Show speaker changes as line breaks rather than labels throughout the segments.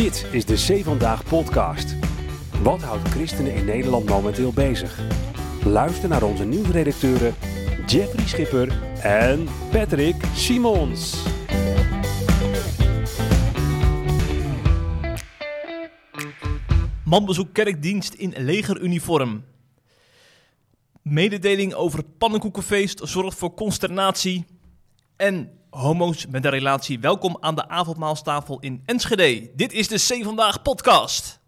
Dit is de C Vandaag podcast. Wat houdt christenen in Nederland momenteel bezig? Luister naar onze nieuwsredacteuren Jeffrey Schipper en Patrick Simons.
Manbezoek kerkdienst in legeruniform. Mededeling over pannenkoekenfeest zorgt voor consternatie. En homo's met een relatie welkom aan de avondmaalstafel in Enschede. Dit is de C Vandaag podcast.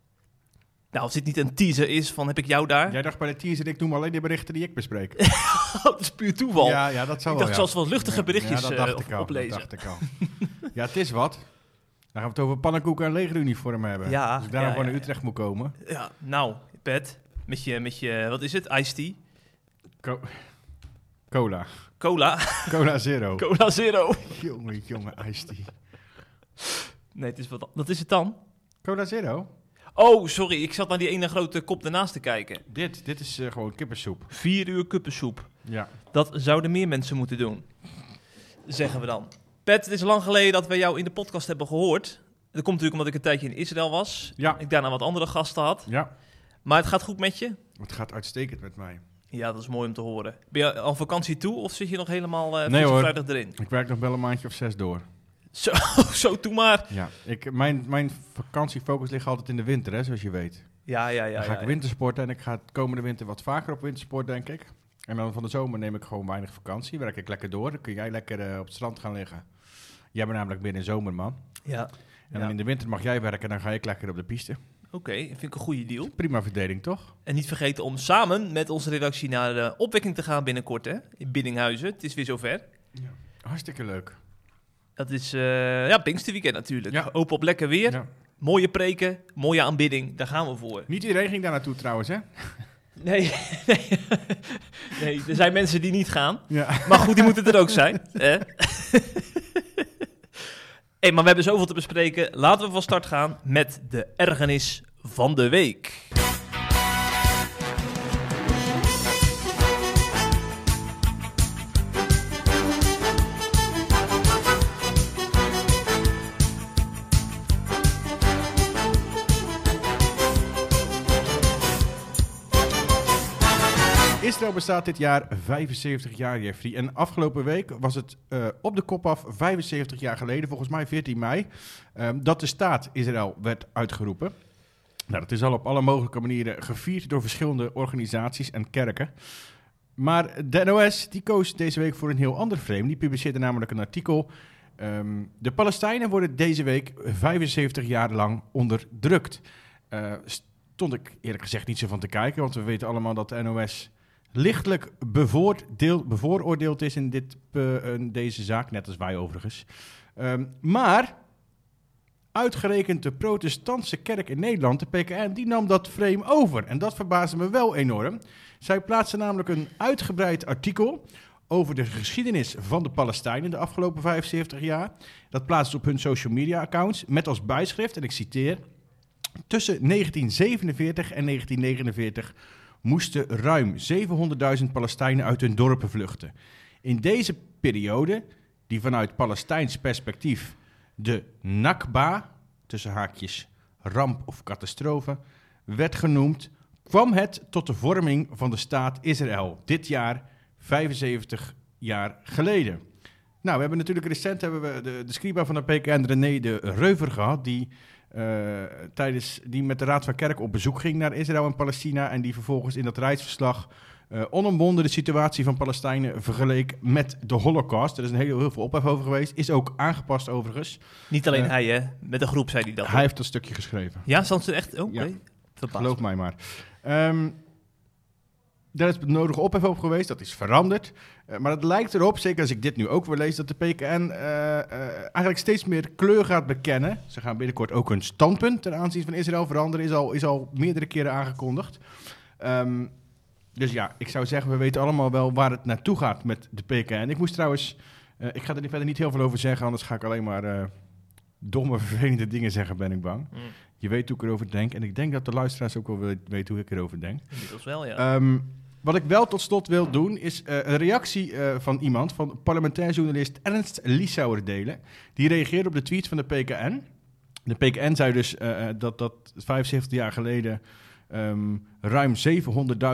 Nou, als dit niet een teaser is van heb ik jou daar.
Jij dacht bij de teaser, ik noem alleen de berichten die ik bespreek.
dat is puur toeval.
Ja, ja, dat zou
ik
wel,
dacht,
ja.
zoals wat luchtige berichtjes
ja, dat
eh,
dacht ik al,
oplezen.
Dat dacht ik al. ja, het is wat. Dan gaan we het over pannenkoeken en legeruniform hebben.
Ja,
Als ik daarom gewoon naar Utrecht moet komen.
Ja, nou, Pet, met je, met je, wat is het, iced tea?
Co- cola.
Cola,
Cola Zero.
Cola Zero.
jongen, jongen, iced tea.
Nee, het is wat, wat is het dan?
Cola Zero?
Oh, sorry, ik zat naar die ene grote kop ernaast te kijken.
Dit, dit is eh, gewoon kippensoep.
Vier uur kuppensoep.
Ja.
Dat zouden meer mensen moeten doen. Zeggen we dan. Pet, het is lang geleden dat we jou in de podcast hebben gehoord. Dat komt natuurlijk omdat ik een tijdje in Israël was.
Ja.
Ik daarna wat andere gasten had.
Ja.
Maar het gaat goed met je?
Het gaat uitstekend met mij.
Ja, dat is mooi om te horen. Ben je al vakantie toe of zit je nog helemaal uh,
Nee, hoor.
vrijdag erin?
Ik werk nog wel een maandje of zes door.
Zo, zo toe maar.
Ja. Ik, mijn, mijn vakantiefocus ligt altijd in de winter, hè, zoals je weet.
Ja, ja, ja.
dan ga
ja,
ik wintersporten en ik ga het komende winter wat vaker op wintersport, denk ik. En dan van de zomer neem ik gewoon weinig vakantie. Werk ik lekker door. Dan kun jij lekker eh, op het strand gaan liggen. Jij bent namelijk binnen zomer, man.
Ja.
En
Ja.
dan in de winter mag jij werken en dan ga ik lekker op de piste.
Oké, vind ik een goede deal.
Prima verdeling, toch?
En niet vergeten om samen met onze redactie naar de opwekking te gaan binnenkort, hè? In Biddinghuizen. Het is weer zover.
Hartstikke leuk.
Dat is, eh ja, Pinksterweekend natuurlijk.
Ja.
Open op lekker weer.
Ja.
Mooie preken, mooie aanbidding. Daar gaan we voor.
Niet iedereen ging daar naartoe trouwens, hè?
Nee, nee, nee, er zijn mensen die niet gaan.
Ja.
Maar goed, die moeten er ook zijn. Hè? Hey, maar we hebben zoveel te bespreken. Laten we van start gaan met de ergernis van de week.
Israël bestaat dit jaar 75 jaar, Jeffrey. En afgelopen week was het eh, op de kop af 75 jaar geleden, volgens mij 14 mei, ehm, dat de staat Israël werd uitgeroepen. Nou, dat is al op alle mogelijke manieren gevierd door verschillende organisaties en kerken. Maar de NOS die koos deze week voor een heel ander frame. Die publiceerde namelijk een artikel. ehm, de Palestijnen worden deze week 75 jaar lang onderdrukt. Eh, stond ik eerlijk gezegd niet zo van te kijken, want we weten allemaal dat de NOS lichtelijk bevoordeel, bevooroordeeld is in, dit, eh, deze zaak, net als wij overigens. Ehm, maar uitgerekend de protestantse kerk in Nederland, de PKN, die nam dat frame over. En dat verbaasde me wel enorm. Zij plaatste namelijk een uitgebreid artikel over de geschiedenis van de Palestijnen de afgelopen 75 jaar. Dat plaatste op hun social media accounts met als bijschrift, en ik citeer... Tussen 1947 en 1949 moesten ruim 700.000 Palestijnen uit hun dorpen vluchten. In deze periode, die vanuit Palestijns perspectief de Nakba, tussen haakjes ramp of catastrofe, werd genoemd, kwam het tot de vorming van de staat Israël. Dit jaar 75 jaar geleden. Nou, we hebben natuurlijk recent hebben we de, de van de PKN, René de Reuver, gehad, die tijdens die met de Raad van Kerk op bezoek ging naar Israël en Palestina en die vervolgens in dat reisverslag eh onomwonden de situatie van Palestijnen vergeleek met de Holocaust. Er is een heel, heel veel ophef over geweest. Is ook aangepast overigens.
Niet alleen
Eh,
hij, hè? Met een groep zei hij dat.
Hij heeft dat stukje geschreven.
Ja, stond ze echt? Oké.
Ja.
Verbaasd.
Geloof mij maar. Ehm daar is nodige ophef over geweest, dat is veranderd. Eh, maar het lijkt erop, zeker als ik dit nu ook weer lees, dat de PKN eh, eh, eigenlijk steeds meer kleur gaat bekennen. Ze gaan binnenkort ook hun standpunt ten aanzien van Israël veranderen, is al, is al meerdere keren aangekondigd. Ehm, dus ja, ik zou zeggen, we weten allemaal wel waar het naartoe gaat met de PKN. Ik moest trouwens, ik ga er verder niet heel veel over zeggen, anders ga ik alleen maar domme, vervelende dingen zeggen, ben ik bang.
Mm,
Je weet hoe ik erover denk. En ik denk dat de luisteraars ook wel we- weten hoe ik erover denk.
inmiddels wel, ja.
Ehm, wat ik wel tot slot wil doen, is eh, een reactie eh, van iemand, van parlementair journalist Ernst Liesauer delen. Die reageerde op de tweet van de PKN. De PKN zei dus eh, dat, dat 75 jaar geleden ehm, ruim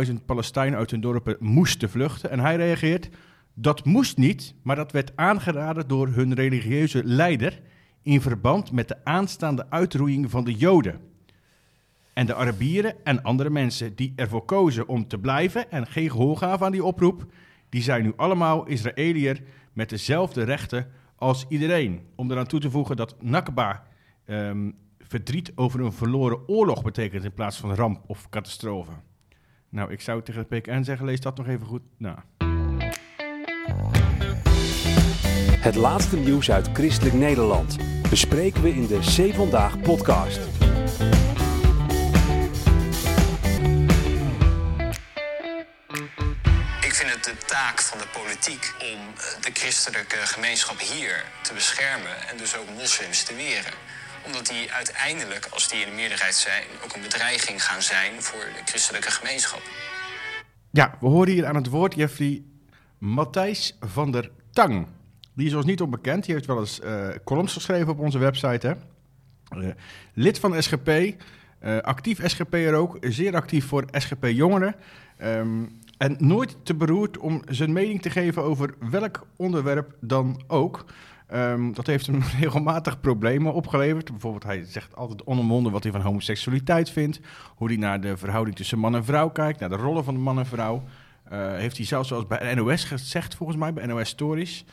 700.000 Palestijnen uit hun dorpen moesten vluchten. En hij reageert, dat moest niet, maar dat werd aangeraden door hun religieuze leider in verband met de aanstaande uitroeiing van de Joden. En de Arabieren en andere mensen die ervoor kozen om te blijven en geen gehoor gaven aan die oproep, die zijn nu allemaal Israëliër met dezelfde rechten als iedereen. Om eraan toe te voegen dat Nakba ehm, verdriet over een verloren oorlog betekent in plaats van ramp of catastrofe. Nou, ik zou tegen de PKN zeggen, lees dat nog even goed na.
Het laatste nieuws uit Christelijk Nederland bespreken we in de C Vandaag podcast.
De taak van de politiek om eh, de christelijke gemeenschap hier te beschermen en dus ook moslims te weren. Omdat die uiteindelijk, als die in de meerderheid zijn, ook een bedreiging gaan zijn voor de christelijke gemeenschap.
Ja, we horen hier aan het woord, Jeffrey, Matthijs van der Tang. Die is ons niet onbekend. Die heeft wel eens eh, columns geschreven op onze website. Hè? Eh, lid van SGP, actief SGP'er ook, zeer actief voor SGP Jongeren. Ehm, en nooit te beroerd om zijn mening te geven over welk onderwerp dan ook. Ehm, dat heeft hem regelmatig problemen opgeleverd. Bijvoorbeeld, hij zegt altijd onomwonden wat hij van homoseksualiteit vindt. Hoe hij naar de verhouding tussen man en vrouw kijkt, naar de rollen van man en vrouw. Eh, heeft hij zelfs zoals bij NOS gezegd, volgens mij, bij NOS Stories.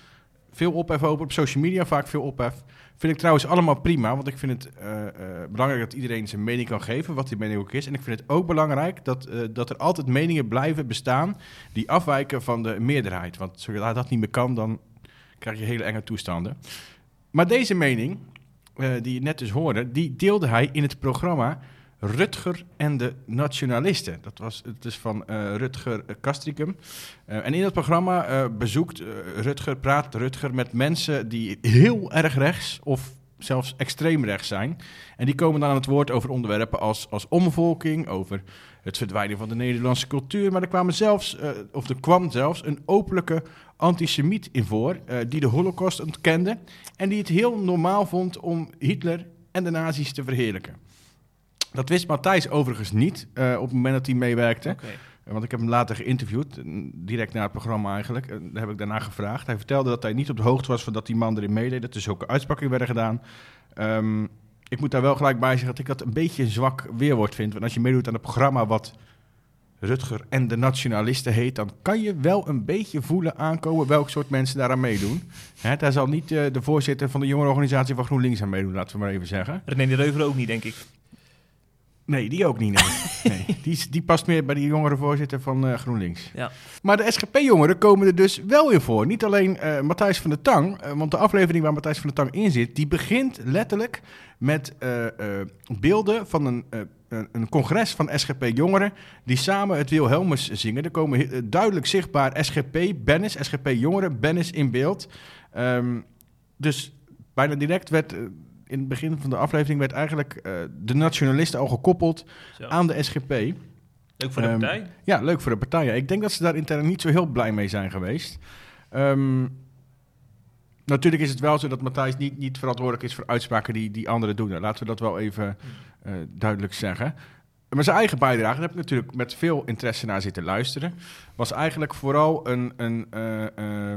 Veel ophef over, op social media vaak veel ophef. Vind ik trouwens allemaal prima, want ik vind het eh, eh, belangrijk dat iedereen zijn mening kan geven, wat die mening ook is. En ik vind het ook belangrijk dat, eh, dat er altijd meningen blijven bestaan die afwijken van de meerderheid. Want zodra dat niet meer kan, dan krijg je hele enge toestanden. Maar deze mening, die je net dus hoorde, die deelde hij in het programma Rutger en de Nationalisten. Dat was het is van eh, Rutger Kastricum. Eh, en in dat programma eh, bezoekt Rutger, praat Rutger met mensen die heel erg rechts of zelfs extreem rechts zijn. En die komen dan aan het woord over onderwerpen als, als omvolking, over het verdwijnen van de Nederlandse cultuur. Maar er, kwamen zelfs, of er kwam zelfs een openlijke antisemiet in voor, die de holocaust ontkende en die het heel normaal vond om Hitler en de nazi's te verheerlijken. Dat wist Matthijs overigens niet eh, op het moment dat hij meewerkte. Eh, Want ik heb hem later geïnterviewd, eh, direct na het programma eigenlijk. En daar heb ik daarna gevraagd. Hij vertelde dat hij niet op de hoogte was van dat die man erin meedeed. Dat er zulke uitspraken werden gedaan. Ehm, ik moet daar wel gelijk bij zeggen dat ik dat een beetje een zwak weerwoord vind. Want als je meedoet aan het programma wat Rutger en de Nationalisten heet... dan kan je wel een beetje voelen aankomen welk soort mensen daaraan meedoen. Hè, daar zal niet de voorzitter van de jongerenorganisatie van GroenLinks aan meedoen, laten we maar even zeggen.
René de Reuver ook niet, denk ik.
Nee, die ook niet. Nee. nee. Die, die past meer bij die jongere voorzitter van eh, GroenLinks.
Ja.
Maar de SGP-jongeren komen er dus wel in voor. Niet alleen eh, Matthijs van der Tang, eh, want de aflevering waar Matthijs van der Tang in zit, die begint letterlijk met beelden van een, een- congres van SGP-jongeren die samen het Wilhelmus zingen. Er komen duidelijk zichtbaar SGP-bennis, SGP-jongeren, bennis in beeld. Ehm, dus bijna direct werd... in het begin van de aflevering werd eigenlijk eh, de nationalisten al gekoppeld
Zo.
aan de SGP.
Leuk voor de
Ehm,
partij.
Ja, leuk voor de partijen. Ik denk dat ze daar intern niet zo heel blij mee zijn geweest. Ehm, natuurlijk is het wel zo dat Matthijs niet, niet verantwoordelijk is voor uitspraken die, die anderen doen. Laten we dat wel even eh, duidelijk zeggen. Maar zijn eigen bijdrage, daar heb ik natuurlijk met veel interesse naar zitten luisteren, was eigenlijk vooral een, een, eh,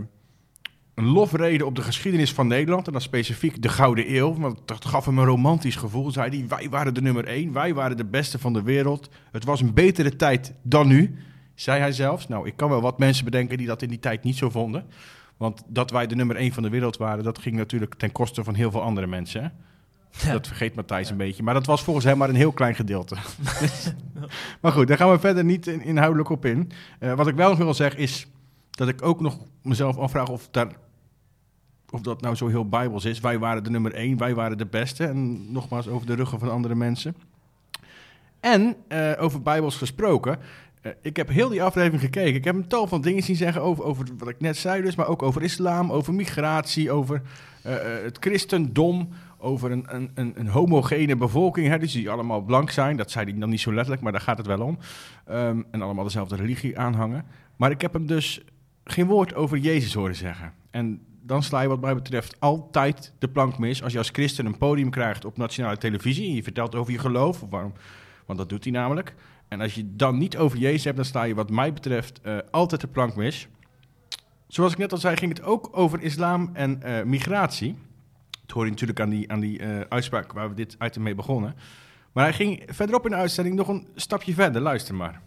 een lofrede op de geschiedenis van Nederland. En dan specifiek de Gouden Eeuw. Want dat gaf hem een romantisch gevoel. Zei hij, wij waren de nummer één. Wij waren de beste van de wereld. Het was een betere tijd dan nu, zei hij zelfs. Nou, ik kan wel wat mensen bedenken die dat in die tijd niet zo vonden. Want dat wij de nummer één van de wereld waren, dat ging natuurlijk ten koste van heel veel andere mensen. Hè?
Ja.
Dat vergeet Matthijs een beetje. Maar dat was volgens hem maar een heel klein gedeelte. maar goed, daar gaan we verder niet in- inhoudelijk op in. Eh, wat ik wel nog wil zeggen is dat ik ook nog mezelf afvraag of, daar, of dat nou zo heel bijbels is. Wij waren de nummer één, wij waren de beste. En nogmaals over de ruggen van andere mensen. En eh, over bijbels gesproken. eh, ik heb heel die aflevering gekeken. Ik heb een tal van dingen zien zeggen over, over wat ik net zei dus. Maar ook over islam, over migratie, over eh, het christendom. Over een, een, een, een homogene bevolking. Hè, dus die allemaal blank zijn. Dat zei hij dan niet zo letterlijk, maar daar gaat het wel om. Ehm, en allemaal dezelfde religie aanhangen. Maar ik heb hem dus geen woord over Jezus horen zeggen. En dan sla je wat mij betreft altijd de plank mis. Als je als christen een podium krijgt op nationale televisie en je vertelt over je geloof, of waarom, want dat doet hij namelijk. En als je dan niet over Jezus hebt, dan sta je wat mij betreft eh, altijd de plank mis. Zoals ik net al zei, ging het ook over islam en eh, migratie. Het hoor je natuurlijk aan die, aan die eh, uitspraak waar we dit item mee begonnen. Maar hij ging verderop in de uitzending nog een stapje verder. Luister maar.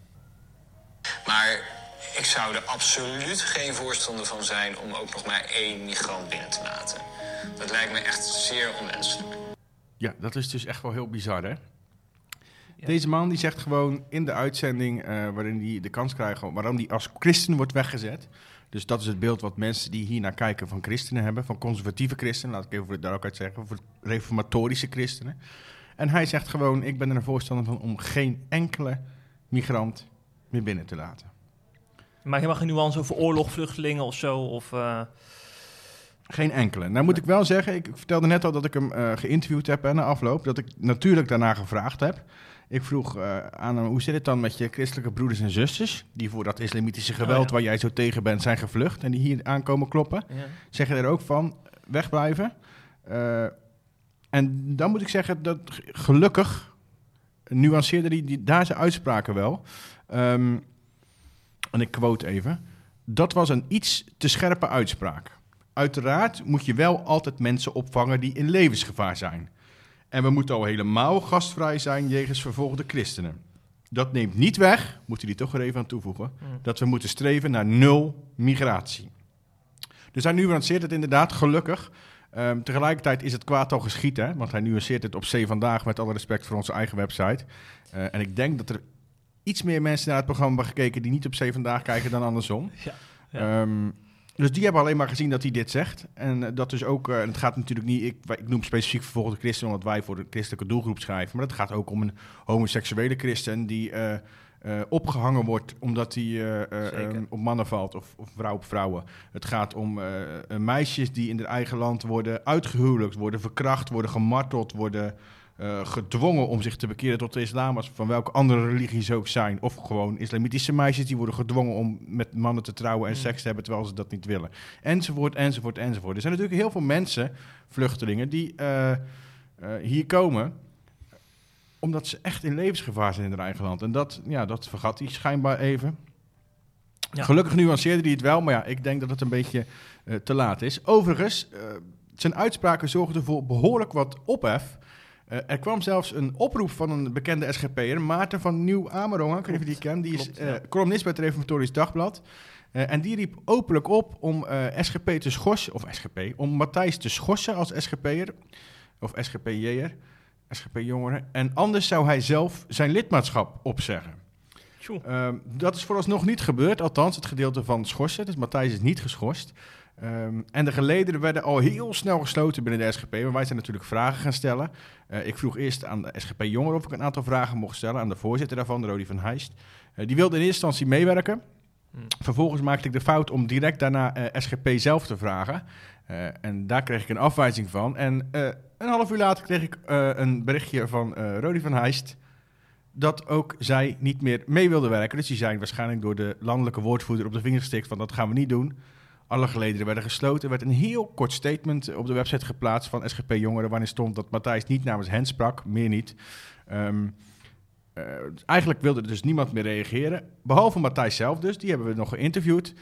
Maar ik zou er absoluut geen voorstander van zijn om ook nog maar één migrant binnen te laten. Dat lijkt me echt zeer onwenselijk.
Ja, dat is dus echt wel heel bizar, hè? Deze man die zegt gewoon in de uitzending, eh, waarin hij de kans krijgt, waarom hij als christen wordt weggezet. Dus dat is het beeld wat mensen die hier naar kijken van christenen hebben, van conservatieve christenen, laat ik even daar ook uit zeggen, voor reformatorische christenen. En hij zegt gewoon, ik ben er een voorstander van om geen enkele migrant meer binnen te laten.
Maar je mag geen nuance over oorlog, vluchtelingen of zo? Of, uh...
Geen enkele. Nou moet ik wel zeggen, ik vertelde net al dat ik hem uh, geïnterviewd heb en na afloop, dat ik natuurlijk daarna gevraagd heb. Ik vroeg uh, aan hem, hoe zit het dan met je christelijke broeders en zusters... die voor dat islamitische geweld oh, ja. waar jij zo tegen bent zijn gevlucht... en die hier aankomen kloppen? Ja. Zeggen er ook van, wegblijven. Uh, en dan moet ik zeggen dat gelukkig nuanceerde hij die, daar zijn uitspraken wel. Um, en ik quote even. Dat was een iets te scherpe uitspraak. Uiteraard moet je wel altijd mensen opvangen die in levensgevaar zijn... En we moeten al helemaal gastvrij zijn jegens vervolgde christenen. Dat neemt niet weg, moet u die toch er even aan toevoegen, mm. dat we moeten streven naar nul migratie. Dus hij nuanceert het inderdaad, gelukkig. Um, tegelijkertijd is het kwaad al geschiet, hè? want hij nuanceert het op C vandaag met alle respect voor onze eigen website. Uh, en ik denk dat er iets meer mensen naar het programma hebben gekeken die niet op C vandaag kijken dan andersom. Ja, ja. Um, dus die hebben alleen maar gezien dat hij dit zegt. En uh, dat dus ook, uh, het gaat natuurlijk niet, ik, ik noem specifiek vervolgde christen omdat wij voor de christelijke doelgroep schrijven. Maar het gaat ook om een homoseksuele christen die uh, opgehangen wordt omdat hij op mannen valt of, of vrouw op vrouwen. Het gaat om meisjes die in hun eigen land worden uitgehuwelijkt, worden verkracht, worden gemarteld, worden uh, gedwongen om zich te bekeren tot de islam, als van welke andere religie ze ook zijn. Of gewoon islamitische meisjes die worden gedwongen om met mannen te trouwen en mm. seks te hebben terwijl ze dat niet willen. Enzovoort, enzovoort, enzovoort. Er zijn natuurlijk heel veel mensen, vluchtelingen, die uh, uh, hier komen omdat ze echt in levensgevaar zijn in hun eigen land. En dat, ja, dat vergat hij schijnbaar even. Ja. Gelukkig nuanceerde hij het wel, maar ja, ik denk dat het een beetje te laat is. Overigens, zijn uitspraken zorgden voor behoorlijk wat ophef uh, er kwam zelfs een oproep van een bekende SGP'er, Maarten van Nieuw-Amerongen, ik weet niet of je die kent, die is uh, columnist bij het Reformatorisch Dagblad. Uh, en die riep openlijk op om SGP te schorsen, of SGP, om Matthijs te schorsen als SGP'er, of SGP'er, SGP-jongeren. En anders zou hij zelf zijn lidmaatschap opzeggen. Ehm, dat is vooralsnog niet gebeurd, althans het gedeelte van schorsen. Dus Matthijs is niet geschorst. Um, en de gelederen werden al heel snel gesloten binnen de SGP. Maar wij zijn natuurlijk vragen gaan stellen. Uh, ik vroeg eerst aan de SGP Jongeren of ik een aantal vragen mocht stellen. Aan de voorzitter daarvan, Rodi van Heijst. Uh, die wilde in eerste instantie meewerken. Hmm. Vervolgens maakte ik de fout om direct daarna uh, eh, SGP zelf te vragen. en daar kreeg ik een afwijzing van. En een half uur later kreeg ik een berichtje van Rodi van Heijst dat ook zij niet meer mee wilde werken. Dus die zijn waarschijnlijk door de landelijke woordvoerder op de vinger gestikt van dat gaan we niet doen. Alle gelederen werden gesloten. Er werd een heel kort statement op de website geplaatst van SGP Jongeren... waarin stond dat Matthijs niet namens hen sprak, meer niet. Um, uh, eigenlijk wilde er dus niemand meer reageren. Behalve Matthijs zelf dus, die hebben we nog geïnterviewd.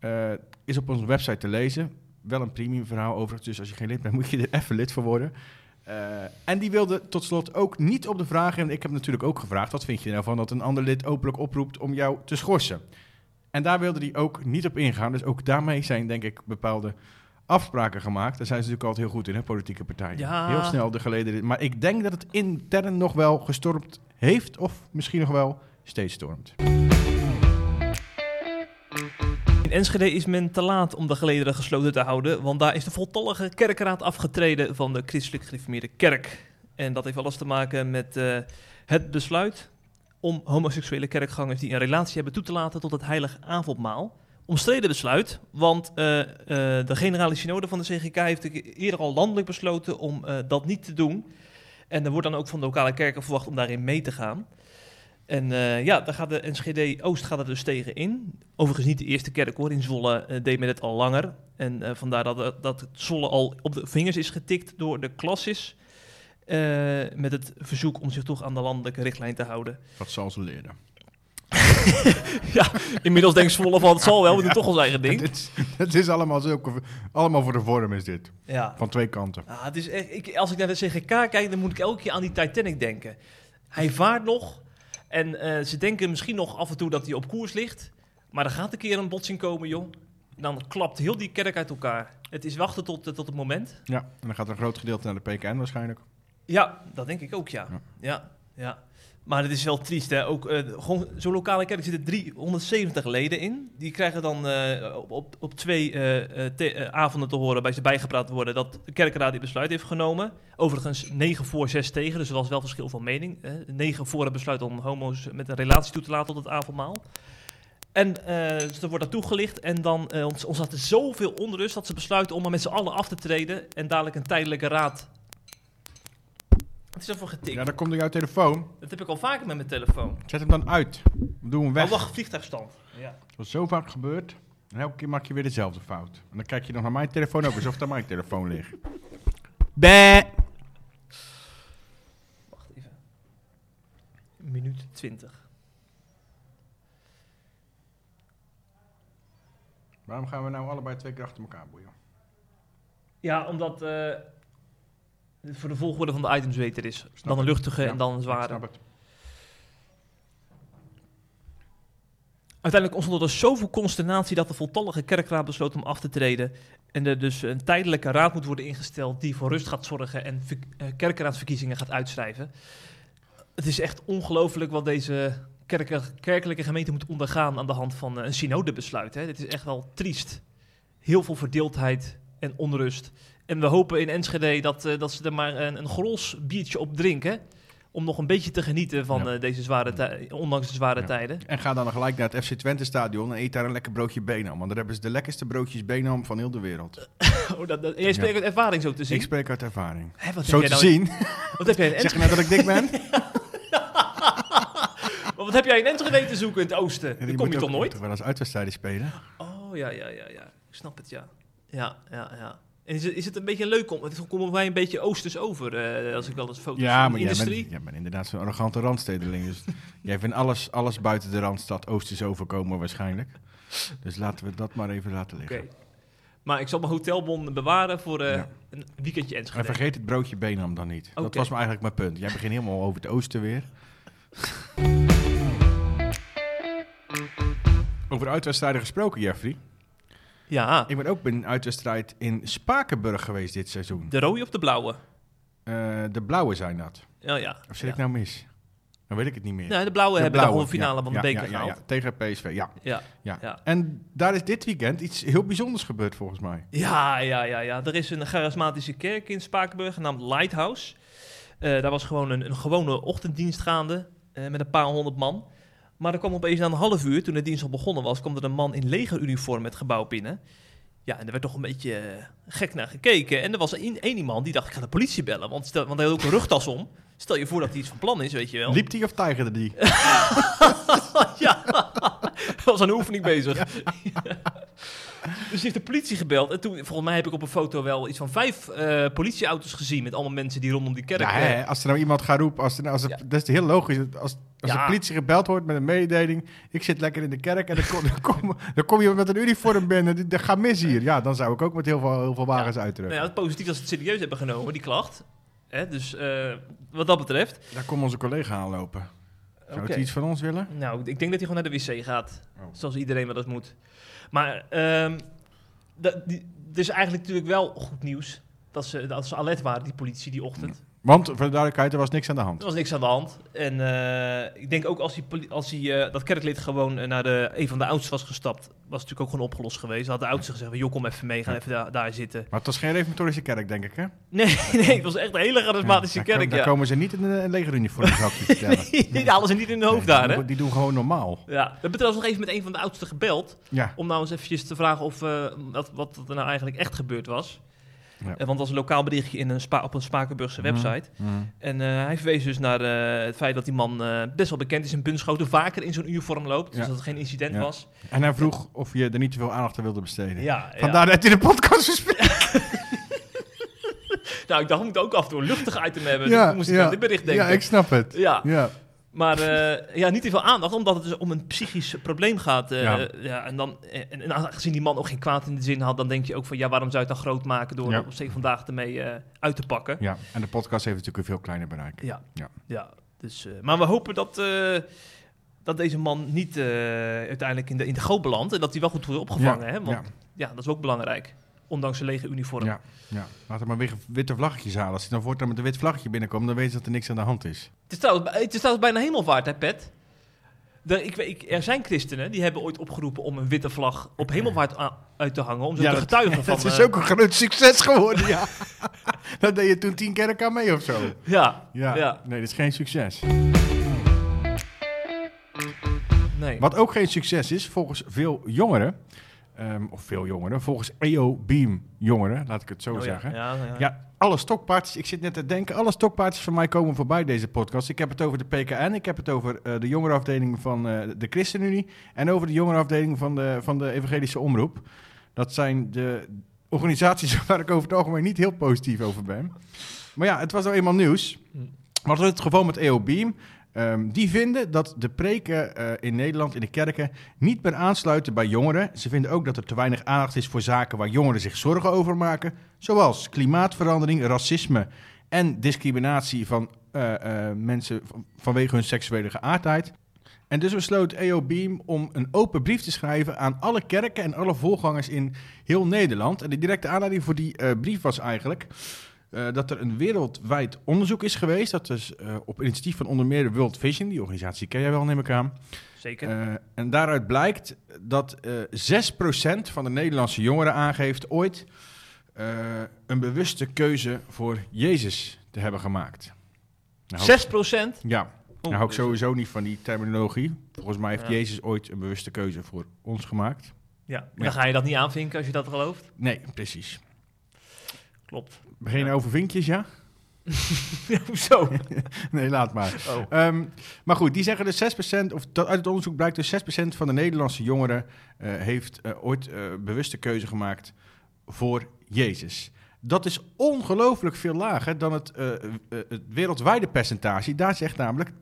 Uh, is op onze website te lezen. Wel een premium verhaal overigens, dus als je geen lid bent moet je er even lid voor worden. Uh, en die wilde tot slot ook niet op de vraag, en ik heb natuurlijk ook gevraagd... wat vind je nou van dat een ander lid openlijk oproept om jou te schorsen? En daar wilde hij ook niet op ingaan. Dus ook daarmee zijn, denk ik, bepaalde afspraken gemaakt. Daar zijn ze natuurlijk altijd heel goed in, hè, politieke partijen. Ja. Heel snel de geleden. Maar ik denk dat het intern nog wel gestormd heeft, of misschien nog wel steeds stormt.
In Enschede is men te laat om de gelederen gesloten te houden, want daar is de voltallige kerkraad afgetreden van de christelijk gereformeerde kerk. En dat heeft alles te maken met uh, het besluit om homoseksuele kerkgangers die een relatie hebben toe te laten tot het heilige avondmaal. Omstreden besluit, want uh, uh, de generale synode van de CGK heeft eerder al landelijk besloten om uh, dat niet te doen. En er wordt dan ook van de lokale kerken verwacht om daarin mee te gaan. En eh, ja, daar gaat de Enschede Oost gaat er dus tegen in. Overigens niet de eerste kerk hoor. In Zwolle eh, deed men het al langer. En eh, vandaar dat, eh, dat Zwolle al op de vingers is getikt door de klassis. Eh, met het verzoek om zich toch aan de landelijke richtlijn te houden.
Dat zal ze leren.
ja, inmiddels denkt Zwolle van het zal wel, we doen toch ons eigen ding.
Het is, het is allemaal, zulke, allemaal voor de vorm is dit.
Ja.
Van twee kanten.
Ah, het is echt, ik, als ik naar de CGK kijk, dan moet ik elke keer aan die Titanic denken. Hij vaart nog en eh, ze denken misschien nog af en toe dat hij op koers ligt. Maar er gaat een keer een botsing komen, joh. Dan klapt heel die kerk uit elkaar. Het is wachten tot, tot het moment.
Ja, en dan gaat er een groot gedeelte naar de PKN waarschijnlijk.
Ja, dat denk ik ook, ja.
Ja.
Ja. Maar het is wel triest, hè. Ook gewoon zo'n lokale kerk zitten 370 leden in. Die krijgen dan eh, op, op, twee eh, avonden te horen bij ze bijgepraat worden dat de kerkraad dit besluit heeft genomen. Overigens 9 voor 6 tegen, dus er was wel verschil van mening. Hè. 9 voor het besluit om homo's met een relatie toe te laten tot het avondmaal. En dus er wordt dat toegelicht en dan ontstaat er zoveel onrust dat ze besluiten om maar met z'n allen af te treden en dadelijk een tijdelijke raad. Het is ervoor getikt.
Ja, dan komt er jouw telefoon.
Dat heb ik al vaker met mijn telefoon.
Zet hem dan uit. Doe hem weg.
Oh, wacht, vliegtuigstand. Ja.
Dat is zo vaak gebeurd. En elke keer maak je weer dezelfde fout. En dan kijk je nog naar mijn telefoon ook, alsof daar mijn telefoon ligt. Bé.
Wacht even. Minuut 20.
Waarom gaan we nou allebei twee keer achter elkaar boeien?
Ja, omdat eh, voor de volgorde van de items beter is. dan een luchtige
Ja,
en dan een zware.
snap het.
Uiteindelijk ontstond er zoveel consternatie dat de voltallige kerkraad besloot om af te treden. En er dus een tijdelijke raad moet worden ingesteld die voor rust gaat zorgen en eh, kerkraadsverkiezingen gaat uitschrijven. Het is echt ongelooflijk wat deze kerke- kerkelijke gemeente moet ondergaan aan de hand van eh, een synodebesluit. Hè. Dit is echt wel triest. Heel veel verdeeldheid en onrust. En we hopen in Enschede dat, eh, dat ze er maar een, een gros biertje op drinken. Om nog een beetje te genieten van
Ja.
eh, deze zware tij- ondanks de zware
Ja.
tijden.
En ga dan gelijk naar het FC Twente stadion en eet daar een lekker broodje Benham. Want daar hebben ze de lekkerste broodjes Benham van heel de wereld.
Oh, dat, dat, jij spreekt uit ervaring zo te zien.
Ik spreek uit ervaring.
Hè, wat
Zo te
nou,
zien.
Wat heb jij in
Zeg je nou dat ik dik ben?
wat heb jij in Enschede te zoeken in het oosten?
Die
kom je toch nooit?
wel eens uitwedstrijden spelen.
Oh, ja, ja, ja, ja. Ik snap het, ja. Ja, ja, ja. En is het, is het een beetje leuk om... Het komt bij een beetje oosters over, eh, als ik wel eens foto's
Ja,
van
maar jij
industrie.
bent, jij bent inderdaad zo'n arrogante randstedeling. Dus jij vindt alles, alles buiten de Randstad Oosters overkomen waarschijnlijk. Dus laten we dat maar even laten
Oké.
liggen.
Maar ik zal mijn hotelbon bewaren voor eh,
Ja.
een weekendje
En
Enschede.
vergeet het broodje Benham dan niet. Dat was me eigenlijk mijn punt. Jij begint helemaal over het oosten weer. over uitwedstrijden gesproken, Jeffrey.
Ja,
Ik ben ook bij een uitwedstrijd in Spakenburg geweest dit seizoen.
de rode of de blauwe?
Eh, de blauwe zijn dat.
Ja, ja.
Of zit
ja.
ik nou mis? Dan weet ik het niet meer.
Nee, de blauwe
De
hebben
blauwe,
de halve finale
ja,
van de
ja,
beker gehaald.
tegen PSV, ja,
Ja.
ja.
Ja.
En daar is dit weekend iets heel bijzonders gebeurd volgens mij.
Ja, ja, ja, ja. Er is een charismatische kerk in Spakenburg genaamd Lighthouse. Eh, daar was gewoon een, een gewone ochtenddienst gaande eh, met een paar honderd man. Maar er kwam opeens na een half uur, toen de dienst al begonnen was, kwam er een man in legeruniform het gebouw binnen. Ja, en er werd toch een beetje eh, gek naar gekeken. En er was één één iemand die dacht, ik ga de politie bellen. Want, stel, want hij had ook een rugtas om. Stel je voor dat hij iets van plan is, weet je wel.
Liep die of tijgerde die?
ja, was aan een oefening bezig. dus heeft de politie gebeld. En toen, volgens mij heb ik op een foto wel iets van vijf eh, politieauto's gezien... met allemaal mensen die rondom die kerk...
Ja, hè, als er nou iemand gaat roepen, als er, nou- als
Ja.
dat is heel logisch. Als, als
Ja.
de politie gebeld wordt met een mededeling, ik zit lekker in de kerk en dan kom, dan kom, dan kom je met een uniform binnen, dat gaat mis hier. Ja, dan zou ik ook met heel veel, heel veel wagens
nou
uitdrukken.
ja, het positief dat ze het serieus hebben genomen, die klacht. Hè, dus eh, wat dat betreft...
Daar komt onze collega aanlopen. Zou het iets van ons willen?
Nou, ik denk dat hij gewoon naar de wc gaat.
Oh.
Zoals iedereen wel eens moet. Maar ehm dat, die, eigenlijk natuurlijk wel goed nieuws... Dat ze, dat ze alert waren, die politie, die ochtend.
Want, voor de duidelijkheid, er was niks aan de hand.
Er was niks aan de hand. En eh, ik denk ook als, die, als die, eh, dat kerklid gewoon eh, naar de, een van de oudsten was gestapt, was het natuurlijk ook gewoon opgelost geweest. Had de oudste gezegd, joh, kom even mee, ga even daar, daar zitten.
Maar het was geen reformatorische kerk, denk ik, hè?
Nee, nee, het was echt een hele charismatische
Ja, daar,
kerk,
daar
ja.
komen ze niet in een legeruniform, zou ik je vertellen.
Die halen ze niet in hun hoofd
Nee,
daar,
die
hè?
doen- Die doen gewoon normaal.
Ja, we hebben trouwens nog even met een van de oudsten gebeld.
Ja,
Om nou eens eventjes te vragen of, wat, wat er nou eigenlijk echt gebeurd was.
Ja.
Eh, want dat was een lokaal berichtje in een spa op een Spakenburgse
Mhm.
website. En eh, hij verwees dus naar eh, het feit dat die man best wel bekend is in Bunschoten. Vaker in zo'n uniform loopt. Dus dat het geen incident was.
En hij vroeg of je er niet te veel aandacht aan wilde besteden. Vandaar dat hij de podcast verspreekt.
Nou, ik dacht, we moeten ook af en toe een luchtig item hebben.
Ja,
dus moest ik
ja.
aan dit bericht denken.
Ja, ik snap het.
Ja,
Ja.
Maar eh, ja, niet te veel aandacht, omdat het dus om een psychisch probleem gaat. eh,
Ja.
ja. en, dan, en, en aangezien die man ook geen kwaad in de zin had, dan denk je ook van ja, waarom zou je het dan groot maken door
Ja.
op zee vandaag ermee eh, uit te pakken?
ja, en de podcast heeft natuurlijk een veel kleiner bereik.
Ja,
Ja.
ja. dus, eh, maar we hopen dat, eh, dat deze man niet eh, uiteindelijk in de, in de goot belandt en dat hij wel goed wordt opgevangen.
Ja,
Hè? Want ja. dat is ook belangrijk, ondanks zijn lege uniform.
Ja, ja. Laten we maar weer witte vlaggetjes halen. Als hij dan voortaan met een wit vlaggetje binnenkomt, dan weten ze dat er niks aan de hand is.
Het is trouwens, het is trouwens bijna hemelvaart, hè, Pet? Er, ik, weet- ik, er zijn christenen die hebben ooit opgeroepen om een witte vlag op hemelvaart uit te hangen. Om zo te
dat,
getuigen van...
dat is
eh,
ook een groot succes geworden, ja. dat deed je toen tien keer aan mee of zo.
Ja,
Ja.
Ja.
nee, dat is geen succes.
nee.
Wat ook geen succes is, volgens veel jongeren, ehm, of veel jongeren, volgens EO Beam jongeren, laat ik het zo
Oh,
zeggen.
Ja, ja.
Ja, alle stokpaardjes, ik zit net te denken, alle stokpaardjes van mij komen voorbij deze podcast. Ik heb het over de PKN, ik heb het over eh, de jongerenafdeling van eh, de ChristenUnie en over de jongerenafdeling van de, van de Evangelische Omroep. Dat zijn de organisaties waar ik over het algemeen niet heel positief over ben. Maar ja, het was nou eenmaal nieuws.
Hm.
Wat is het geval met EO Beam? Ehm, die vinden dat de preken eh, in Nederland, in de kerken, niet meer aansluiten bij jongeren. Ze vinden ook dat er te weinig aandacht is voor zaken waar jongeren zich zorgen over maken. Zoals klimaatverandering, racisme en discriminatie van eh, eh, mensen van- vanwege hun seksuele geaardheid. En dus besloot EO Beam om een open brief te schrijven aan alle kerken en alle voorgangers in heel Nederland. En de directe aanleiding voor die brief was eigenlijk eh, dat er een wereldwijd onderzoek is geweest. Dat is eh, op initiatief van onder meer de World Vision, die organisatie ken jij wel, neem ik aan.
Zeker.
Eh, en daaruit blijkt dat eh 6% van de Nederlandse jongeren aangeeft ooit een bewuste keuze voor Jezus te hebben gemaakt. Nou,
6 procent?
Ja, nou hou ik sowieso niet van die terminologie. Volgens mij heeft
Ja.
Jezus ooit een bewuste keuze voor ons gemaakt.
Ja,
Ja.
dan ga je dat niet aanvinken als je dat gelooft.
Nee, precies.
Klopt.
Begin
Ja.
over vinkjes, ja?
Hoezo?
Nee, laat maar.
Oh.
Ehm, maar goed, die zeggen dus 6%, of dat, uit het onderzoek blijkt dus 6% van de Nederlandse jongeren eh, heeft eh, ooit eh, bewuste keuze gemaakt voor Jezus. Dat is ongelooflijk veel lager dan het, het wereldwijde percentage. Daar zegt namelijk 22%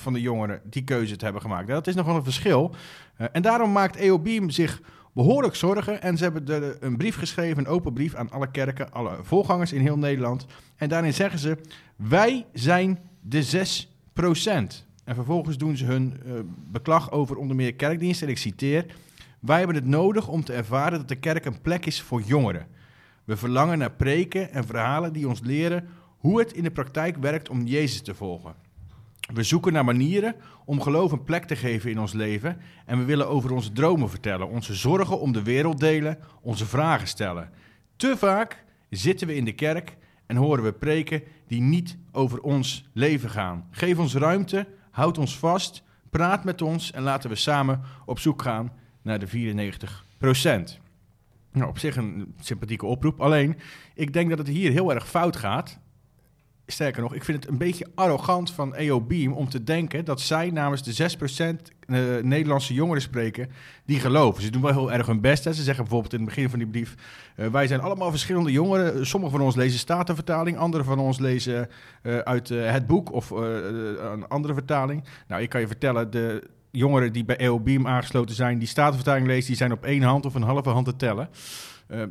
van de jongeren die keuze te hebben gemaakt. Dat is nogal een verschil. En daarom maakt EO Beam zich behoorlijk zorgen. En ze hebben een brief geschreven, een open brief aan alle kerken, alle voorgangers in heel Nederland. En daarin zeggen ze: Wij zijn de 6%. En vervolgens doen ze hun eh, beklag over onder meer kerkdiensten. En ik citeer: Wij hebben het nodig om te ervaren dat de kerk een plek is voor jongeren. We verlangen naar preken en verhalen die ons leren hoe het in de praktijk werkt om Jezus te volgen. We zoeken naar manieren om geloof een plek te geven in ons leven. En we willen over onze dromen vertellen, onze zorgen om de wereld delen, onze vragen stellen. Te vaak zitten we in de kerk en horen we preken die niet over ons leven gaan. Geef ons ruimte, houd ons vast, praat met ons en laten we samen op zoek gaan naar de 94% Nou, op zich een sympathieke oproep. Alleen, ik denk dat het hier heel erg fout gaat. Sterker nog, ik vind het een beetje arrogant van EO Beam om te denken dat zij namens de 6% eh, Nederlandse jongeren spreken die geloven. Ze doen wel heel erg hun best. Hè. Ze zeggen bijvoorbeeld in het begin van die brief: eh, Wij zijn allemaal verschillende jongeren. Sommigen van ons lezen Statenvertaling, anderen van ons lezen eh, uit het boek of een andere vertaling. Nou, ik kan je vertellen, de jongeren die bij EO Beam aangesloten zijn, die Statenvertaling lezen, die zijn op één hand of een halve hand te tellen.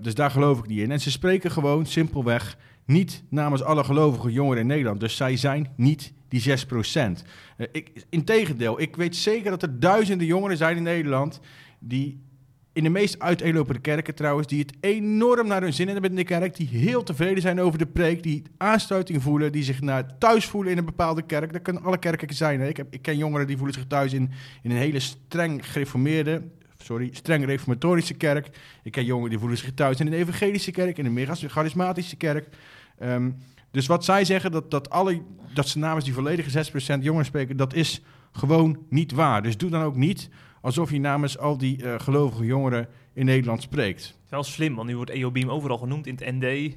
Dus daar geloof ik niet in. En ze spreken gewoon simpelweg niet namens alle gelovige jongeren in Nederland. Dus zij zijn niet die 6 procent. Uh, ik, integendeel, ik weet zeker dat er duizenden jongeren zijn in Nederland... die in de meest uiteenlopende kerken trouwens... die het enorm naar hun zin hebben in de kerk... die heel tevreden zijn over de preek... die aansluiting voelen, die zich naar thuis voelen in een bepaalde kerk. Dat kunnen alle kerken zijn. Ik, heb, ik ken jongeren die voelen zich thuis in, in een hele streng gereformeerde sorry, streng reformatorische kerk. Ik ken jongeren die voelen zich thuis in een evangelische kerk, in een meer charismatische kerk. Um, dus wat zij zeggen, dat, dat, alle, dat ze namens die volledige 6% jongeren spreken, dat is gewoon niet waar. Dus doe dan ook niet alsof je namens al die uh, gelovige jongeren in Nederland spreekt.
Wel slim, want nu wordt EOBeam overal genoemd in het ND,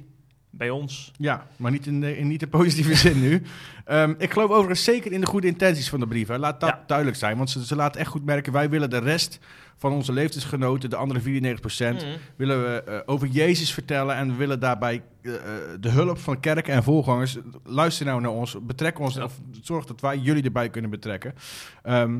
bij ons.
Ja, maar niet in de, in niet de positieve zin nu. Ehm, ik geloof overigens zeker in de goede intenties van de brief. Hè. Laat dat
Ja.
duidelijk zijn, want ze, ze laten echt goed merken... wij willen de rest van onze leeftijdsgenoten, de andere 94
Mhm.
willen we eh, over Jezus vertellen... en we willen daarbij eh, eh, de hulp van kerken en voorgangers... luister nou naar ons, betrek ons...
Ja.
of zorg dat wij jullie erbij kunnen betrekken. Ehm,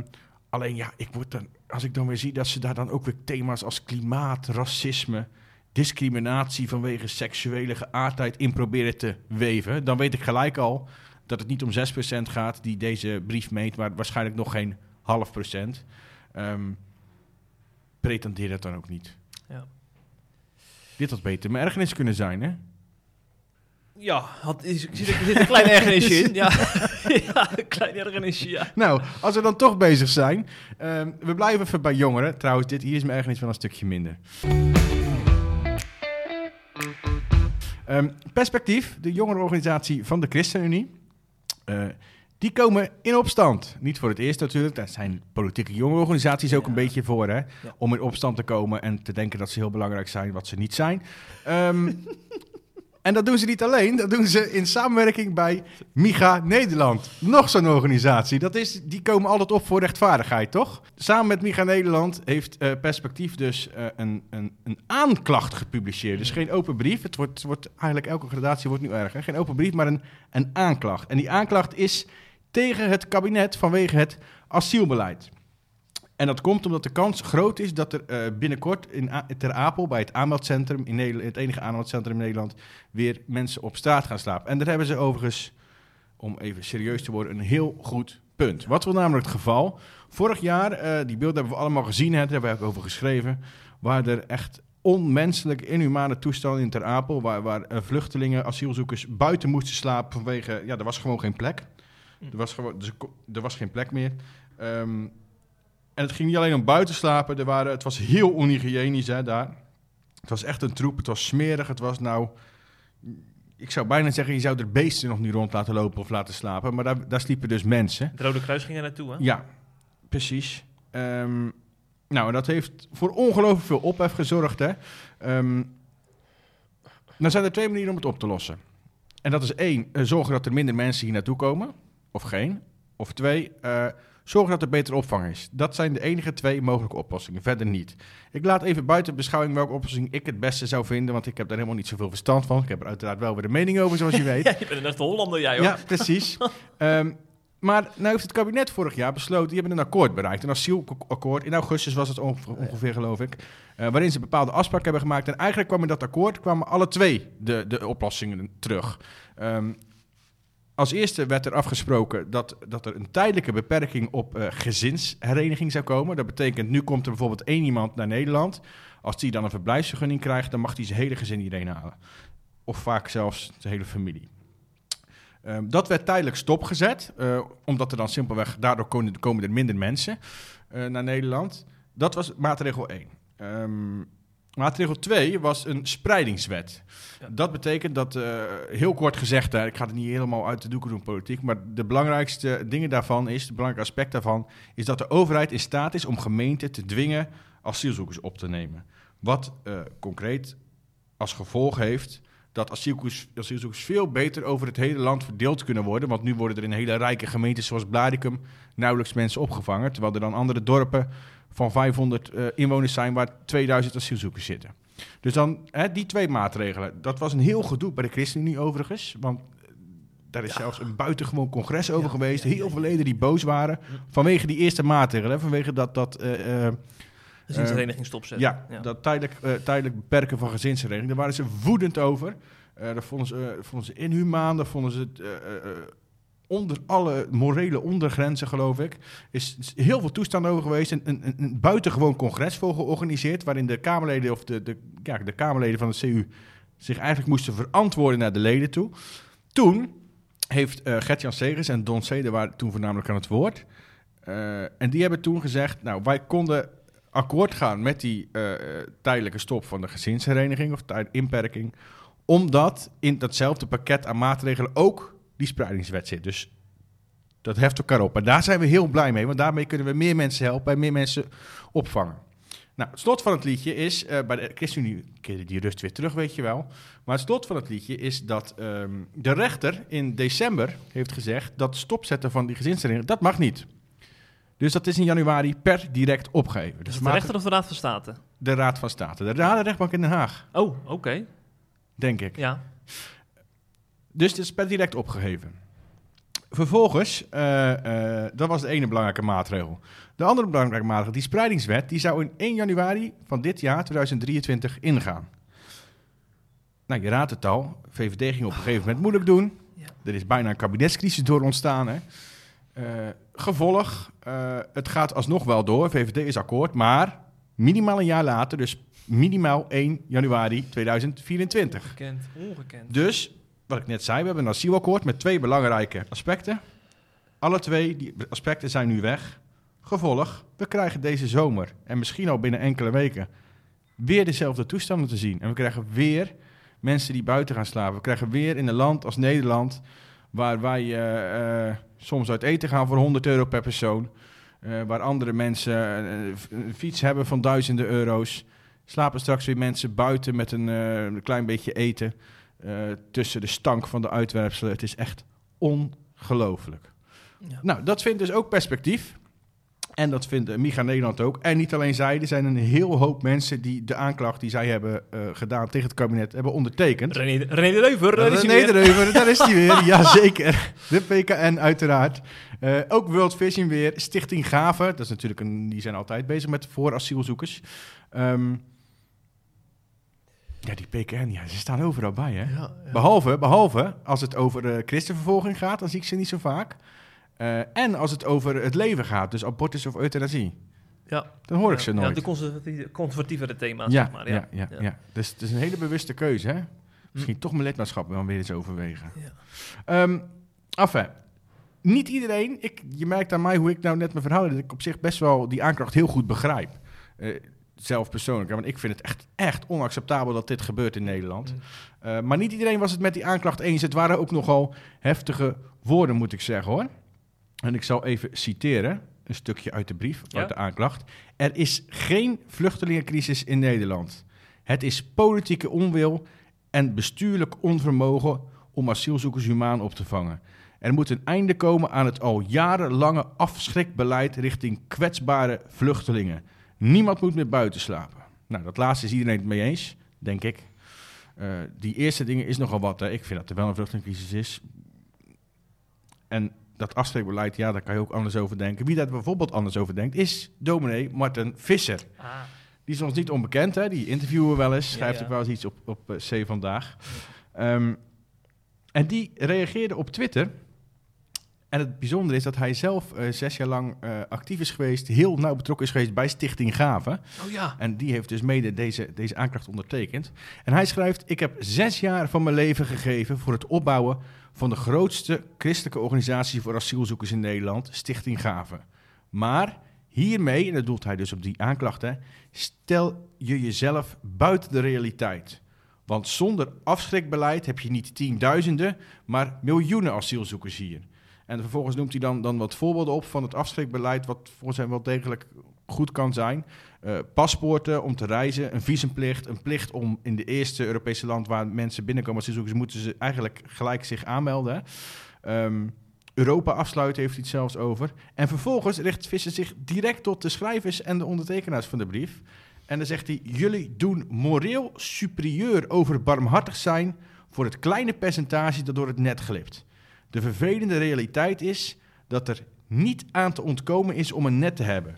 alleen ja, ik word dan, als ik dan weer zie dat ze daar dan ook weer thema's als klimaat, racisme discriminatie vanwege seksuele geaardheid in proberen te weven, dan weet ik gelijk al dat het niet om 6% gaat die deze brief meet, maar waarschijnlijk nog geen half procent. Ehm, pretendeer dat dan ook niet.
Ja.
Dit had beter mijn ergernis kunnen zijn, hè?
Ja, had, is, zit, er zit een klein ergernisje in. Ja, ja een klein ergernisje, ja.
Nou, als we dan toch bezig zijn, ehm, we blijven even bij jongeren. Trouwens, dit hier is mijn ergernis wel een stukje minder. Ehm, perspectief, de jongerenorganisatie van de ChristenUnie. eh, die komen in opstand. Niet voor het eerst natuurlijk. Daar zijn politieke jongerenorganisaties ook
Ja.
een beetje voor. Hè?
Ja.
Om in opstand te komen en te denken dat ze heel belangrijk zijn, wat ze niet zijn. Ehm, en dat doen ze niet alleen. Dat doen ze in samenwerking bij MIGA Nederland. Nog zo'n organisatie. Dat is, die komen altijd op voor rechtvaardigheid, toch? Samen met MIGA Nederland heeft eh, Perspectief dus eh, een, een, een aanklacht gepubliceerd. Dus geen open brief. Het wordt, het wordt eigenlijk elke gradatie wordt nu erger. Geen open brief, maar een, een aanklacht. En die aanklacht is tegen het kabinet vanwege het asielbeleid. En dat komt omdat de kans groot is dat er eh, binnenkort in A- Ter Apel, bij het aanmeldcentrum in Nederland, het enige aanmeldcentrum in Nederland, weer mensen op straat gaan slapen. En daar hebben ze overigens, om even serieus te worden, een heel goed punt. Wat was namelijk het geval? Vorig jaar, eh, die beelden hebben we allemaal gezien, hè, daar hebben we ook over geschreven, waren er echt onmenselijk inhumane toestanden in Ter Apel, waar, waar eh, vluchtelingen, asielzoekers buiten moesten slapen vanwege, ja, er was gewoon geen plek. Er was, gewoon, dus er was geen plek meer. Ehm, en het ging niet alleen om buiten slapen. Er waren, het was heel onhygiënisch hè, daar. Het was echt een troep. Het was smerig. Het was nou... Ik zou bijna zeggen, je zou er beesten nog niet rond laten lopen of laten slapen. Maar daar, daar sliepen dus mensen.
Het Rode Kruis ging er naartoe, hè?
Ja, precies. Ehm, nou, en dat heeft voor ongelooflijk veel ophef gezorgd. Hè. Dan zijn er twee manieren om het op te lossen. En dat is één, eh, zorgen dat er minder mensen hier naartoe komen. Of geen. Of twee, eh, zorgen dat er betere opvang is. Dat zijn de enige twee mogelijke oplossingen, verder niet. Ik laat even buiten beschouwing welke oplossing ik het beste zou vinden, want ik heb daar helemaal niet zoveel verstand van. Ik heb er uiteraard wel weer een mening over, zoals je weet.
Ja, je bent een echte Hollander, jij hoor.
Ja, precies. Ehm, maar nou heeft het kabinet vorig jaar besloten, die hebben een akkoord bereikt. Een asielakkoord. In augustus was het onge- ongeveer, geloof ik. eh, waarin ze bepaalde afspraken hebben gemaakt. En eigenlijk kwam in dat akkoord kwamen alle twee de, de oplossingen terug. Ehm, als eerste werd er afgesproken dat, dat er een tijdelijke beperking op eh, gezinshereniging zou komen. Dat betekent, nu komt er bijvoorbeeld één iemand naar Nederland. Als die dan een verblijfsvergunning krijgt, dan mag hij zijn hele gezin hierheen halen. Of vaak zelfs zijn hele familie. Ehm, dat werd tijdelijk stopgezet, eh, omdat er dan simpelweg, daardoor komen, er minder mensen eh, naar Nederland. Dat was maatregel 1. Ehm, maatregel 2 was een spreidingswet.
Ja.
Dat betekent dat, eh, heel kort gezegd, hè, ik ga het niet helemaal uit de doeken doen politiek, maar de belangrijkste dingen daarvan is, het belangrijke aspect daarvan, is dat de overheid in staat is om gemeenten te dwingen asielzoekers op te nemen. Wat eh, concreet als gevolg heeft dat asielzoekers, asielzoekers veel beter over het hele land verdeeld kunnen worden. Want nu worden er in hele rijke gemeentes zoals Blaricum nauwelijks mensen opgevangen. Terwijl er dan andere dorpen van 500 eh, inwoners zijn waar 2000 asielzoekers zitten. Dus dan hè, die twee maatregelen. Dat was een heel gedoe bij de ChristenUnie overigens. Want eh, daar is zelfs een buitengewoon congres over
Ja,
geweest. Heel veel leden die boos waren vanwege die eerste maatregelen. Vanwege dat... dat eh,
Gezinshereniging stopzetten.
ja, dat tijdelijk, tijdelijk beperken van gezinshereniging. Daar waren ze woedend over. Dat vonden ze, vonden ze inhumaan. Dat vonden ze onder alle morele ondergrenzen, geloof ik. Is, heel veel toestanden over geweest. Een, een, een buitengewoon congres voor georganiseerd. Waarin de Kamerleden, of de, de, ja, de Kamerleden van de CU zich eigenlijk moesten verantwoorden naar de leden toe. Toen heeft eh Gert-Jan Segers en Don Ceder waren toen voornamelijk aan het woord. Eh, en die hebben toen gezegd, nou, wij konden akkoord gaan met die eh, tijdelijke stop van de gezinshereniging of inperking, omdat in datzelfde pakket aan maatregelen ook die spreidingswet zit. Dus dat heft elkaar op. En daar zijn we heel blij mee, want daarmee kunnen we meer mensen helpen en meer mensen opvangen. Nou, het slot van het liedje is, eh, bij de ChristenUnie keerde die rust weer terug, weet je wel. Maar het slot van het liedje is dat ehm, de rechter in december heeft gezegd dat stopzetten van die gezinshereniging, dat mag niet. Dus dat is in januari per direct opgegeven. Dus
het de
maat-
rechter of de Raad van State?
de Raad van State. De Raad de rechtbank in Den Haag,
Oh, oké.
denk ik.
Ja.
Dus het is per direct opgegeven. Vervolgens, eh, eh, dat was de ene belangrijke maatregel. De andere belangrijke maatregel, die spreidingswet, die zou in 1 januari van dit jaar, 2023, ingaan. Nou, je raadt het al. VVD ging op een gegeven moment moeilijk doen.
Ja.
Er is bijna een kabinetscrisis door ontstaan. Hè. Eh, gevolg, het gaat alsnog wel door. VVD is akkoord, maar minimaal een jaar later, dus minimaal 1 januari 2024.
Ongekend, ongekend.
Dus, wat ik net zei, we hebben een asielakkoord met twee belangrijke aspecten. Alle twee die aspecten zijn nu weg. Gevolg, we krijgen deze zomer en misschien al binnen enkele weken weer dezelfde toestanden te zien. En we krijgen weer mensen die buiten gaan slapen. We krijgen weer in een land als Nederland, waar wij eh, eh, soms uit eten gaan voor 100 euro per persoon. eh, waar andere mensen een fiets hebben van duizenden euro's. Slapen straks weer mensen buiten met een klein beetje eten. Eh, tussen de stank van de uitwerpselen. Het is echt ongelooflijk.
Ja.
Nou, dat vindt dus ook perspectief. En dat vindt eh, Miga Nederland ook. En niet alleen zij, er zijn een heel hoop mensen die de aanklacht die zij hebben eh, gedaan tegen het kabinet hebben ondertekend.
René, René de Leuver, daar is hij
René
weer.
de Reuver, daar is hij weer. Jazeker. De PKN uiteraard. Ook World Vision weer. Stichting Gave. Dat is natuurlijk een, die zijn altijd bezig met voor asielzoekers. Ehm, ja, die PKN, ja, ze staan overal bij, hè?
Ja, ja.
Behalve, behalve als het over christenvervolging gaat, dan zie ik ze niet zo vaak. Eh, en als het over het leven gaat, dus abortus of euthanasie.
Ja.
Dan hoor ik ze nooit.
Ja, de conservatieve, conservatievere thema's,
ja,
zeg maar.
ja, ja, ja. Dus het is een hele bewuste keuze, hè? Misschien toch mijn lidmaatschap wel weer eens overwegen.
Ja.
Enfin, niet iedereen, ik, je merkt aan mij hoe ik nou net mijn verhaal, dat ik op zich best wel die aanklacht heel goed begrijp. Eh, zelf persoonlijk, want ik vind het echt, echt onacceptabel dat dit gebeurt in Nederland.
Mm.
Eh, maar niet iedereen was het met die aanklacht eens. Het waren ook nogal heftige woorden, moet ik zeggen hoor. En ik zal even citeren, een stukje uit de brief,
Ja?
uit de aanklacht. Er is geen vluchtelingencrisis in Nederland. Het is politieke onwil en bestuurlijk onvermogen om asielzoekers humaan op te vangen. Er moet een einde komen aan het al jarenlange afschrikbeleid richting kwetsbare vluchtelingen. Niemand moet meer buiten slapen. Nou, dat laatste is iedereen het mee eens, denk ik. Eh, die eerste dingen is nogal wat. Hè. Ik vind dat er wel een vluchtelingencrisis is. En dat afschrikbeleid, ja, daar kan je ook anders over denken. Wie daar bijvoorbeeld anders over denkt, is dominee Martin Visser.
Ah,
Die is ons niet onbekend, hè? die interviewen we wel eens. Schrijft
ja.
ook wel eens iets op, op eh, C Vandaag. Ehm, en die reageerde op Twitter. En het bijzondere is dat hij zelf eh, zes jaar lang eh, actief is geweest, heel nauw betrokken is geweest bij Stichting Gave.
oh ja.
En die heeft dus mede deze, deze aanklacht ondertekend. En hij schrijft: Ik heb zes jaar van mijn leven gegeven voor het opbouwen van de grootste christelijke organisatie voor asielzoekers in Nederland, Stichting Gave. Maar hiermee, en dat doelt hij dus op die aanklachten, stel je jezelf buiten de realiteit. Want zonder afschrikbeleid heb je niet tienduizenden, maar miljoenen asielzoekers hier. En vervolgens noemt hij dan, dan wat voorbeelden op van het afschrikbeleid, wat volgens hem wel degelijk goed kan zijn. Eh, paspoorten om te reizen, een visumplicht, een plicht om in de eerste Europese land waar mensen binnenkomen als asielzoekers, moeten ze eigenlijk gelijk zich aanmelden. Ehm, Europa afsluiten heeft hij het zelfs over. En vervolgens richt Visser zich direct tot de schrijvers en de ondertekenaars van de brief. En dan zegt hij: Jullie doen moreel superieur over barmhartig zijn voor het kleine percentage dat door het net glipt. De vervelende realiteit is dat er niet aan te ontkomen is om een net te hebben.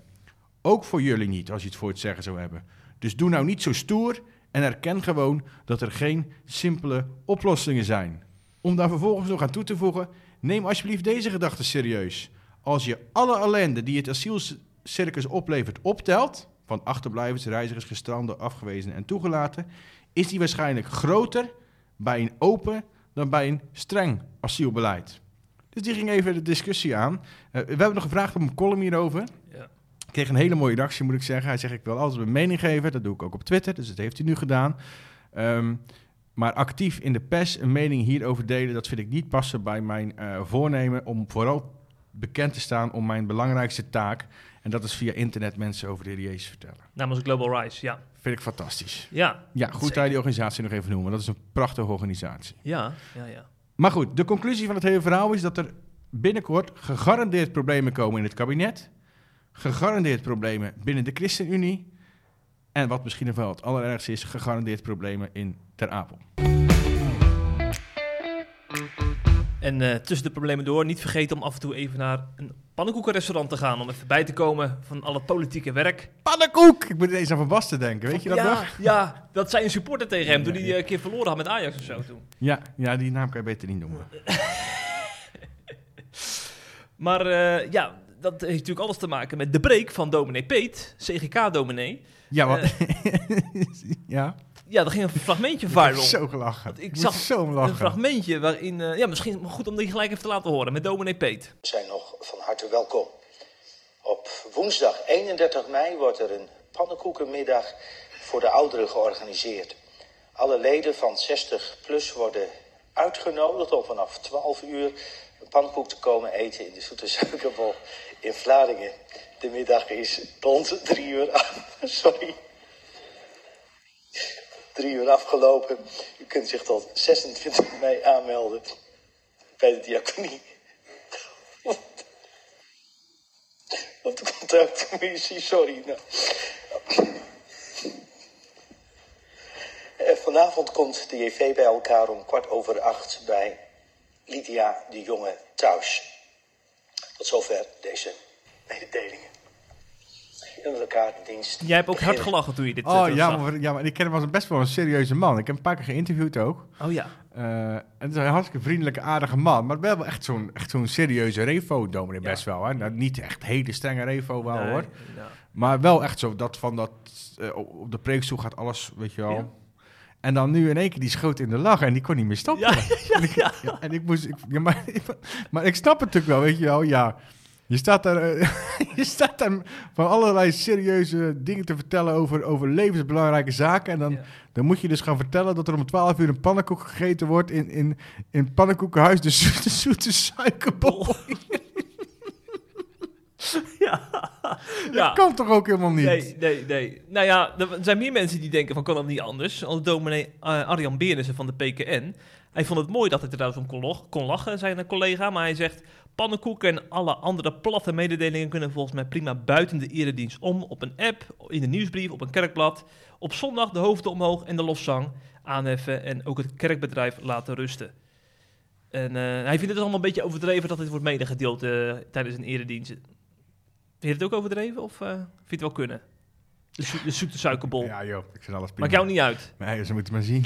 Ook voor jullie niet, als je het voor het zeggen zou hebben. Dus doe nou niet zo stoer en erken gewoon dat er geen simpele oplossingen zijn. Om daar vervolgens nog aan toe te voegen, neem alsjeblieft deze gedachte serieus. Als je alle ellende die het asielcircus oplevert optelt, van achterblijvers, reizigers, gestranden, afgewezen en toegelaten, is die waarschijnlijk groter bij een open dan bij een streng asielbeleid. Dus die ging even de discussie aan. Eh, we hebben nog gevraagd om een column hierover.
Ja.
Ik kreeg een hele mooie reactie, moet ik zeggen. Hij zegt, ik wil altijd mijn mening geven. Dat doe ik ook op Twitter, dus dat heeft hij nu gedaan. Ehm, maar actief in de pers een mening hierover delen... dat vind ik niet passen bij mijn eh, voornemen... om vooral bekend te staan om mijn belangrijkste taak. En dat is via internet mensen over de Jezus vertellen.
Namens Global Rise, ja.
Vind ik fantastisch.
Ja,
Ja, goed dat je die organisatie nog even noemen. Dat is een prachtige organisatie.
ja, ja, ja.
Maar goed, de conclusie van het hele verhaal is dat er binnenkort gegarandeerd problemen komen in het kabinet. Gegarandeerd problemen binnen de ChristenUnie. En wat misschien nog wel het allerergste is, gegarandeerd problemen in Ter Apel.
En eh, tussen de problemen door, niet vergeten om af en toe even naar een pannenkoekenrestaurant te gaan. Om even bij te komen van al het politieke werk.
Pannenkoek! Ik moet ineens aan Van Basten denken, weet je dat
ja,
nog?
ja, dat zei een supporter tegen hem
Ja,
toen hij eh, een keer verloren had met Ajax of zo toen.
Ja, ja, die naam kan je beter niet noemen.
Maar eh, ja, dat heeft natuurlijk alles te maken met de break van dominee Peet, CGK-dominee.
Ja, wat? Ja,
Ja, er ging een fragmentje viral.
zo gelachen.
Ik
Ik,
zag
zo om
Een
lachen.
fragmentje waarin, eh, ja, misschien goed om die gelijk even te laten horen met dominee Peet.
zijn nog van harte welkom. Op woensdag 31 mei wordt er een pannenkoekenmiddag voor de ouderen georganiseerd. Alle leden van 60 plus worden uitgenodigd om vanaf 12 uur een pannenkoek te komen eten in de Zoete Suikerbol in Vlaardingen. De middag is rond 3 uur af. Sorry. 3 uur afgelopen. U kunt zich tot 26 mei aanmelden bij de diaconie. Op de contactcommissie, sorry. Nou. Eh, Vanavond komt de JV bij elkaar om kwart over acht bij Lydia de Jonge thuis. Tot zover deze mededelingen. In elkaar de dienst.
Jij hebt ook hard gelachen toen je dit eh,
Oh ja maar, ja, maar ik ken hem als een best wel een serieuze man. Ik heb hem een paar keer geïnterviewd ook.
Oh ja.
Eh, en het is een hartstikke vriendelijke, aardige man. Maar wel echt zo'n echt zo'n serieuze revo-dominee best wel. Hè? Nou, niet echt hele strenge revo wel
Nee,
hoor.
ja.
Maar wel echt zo dat van dat... eh, op de preekstoel gaat alles, weet je wel.
Ja.
En dan nu in één keer die schoot in de lach en die kon niet meer stoppen.
Ja, ja,
en, ik, en ik moest... Ik, ja, maar, maar ik snap het natuurlijk wel, weet je wel. Ja, je staat daar, eh, je staat daar van allerlei serieuze dingen te vertellen over, over levensbelangrijke zaken. En dan,
Ja.
dan moet je dus gaan vertellen dat er om 12 uur een pannenkoek gegeten wordt in, in, in pannenkoekenhuis, de zoete, zoete suikerbol.
ja.
Dat kan toch ook helemaal niet?
Nee, nee, nee. Nou ja, er zijn meer mensen die denken van kan dat niet anders. Als dominee eh, Arjan Beernissen van de PKN. Hij vond het mooi dat hij er trouwens om kon, kon lachen, zijn een collega. Maar hij zegt, pannenkoeken en alle andere platte mededelingen kunnen volgens mij prima buiten de eredienst om. Op een app, in de nieuwsbrief, op een kerkblad. Op zondag de hoofden omhoog en de lofzang aanheffen en ook het kerkbedrijf laten rusten. En eh, hij vindt het dus allemaal een beetje overdreven dat dit wordt medegedeeld eh, tijdens een eredienst. Vind je het ook overdreven of eh, vind je het wel kunnen? De, zo- de zoete suikerbol.
Ja joh, ik vind alles prima.
Maakt jou niet uit.
Nee, ze moeten maar zien.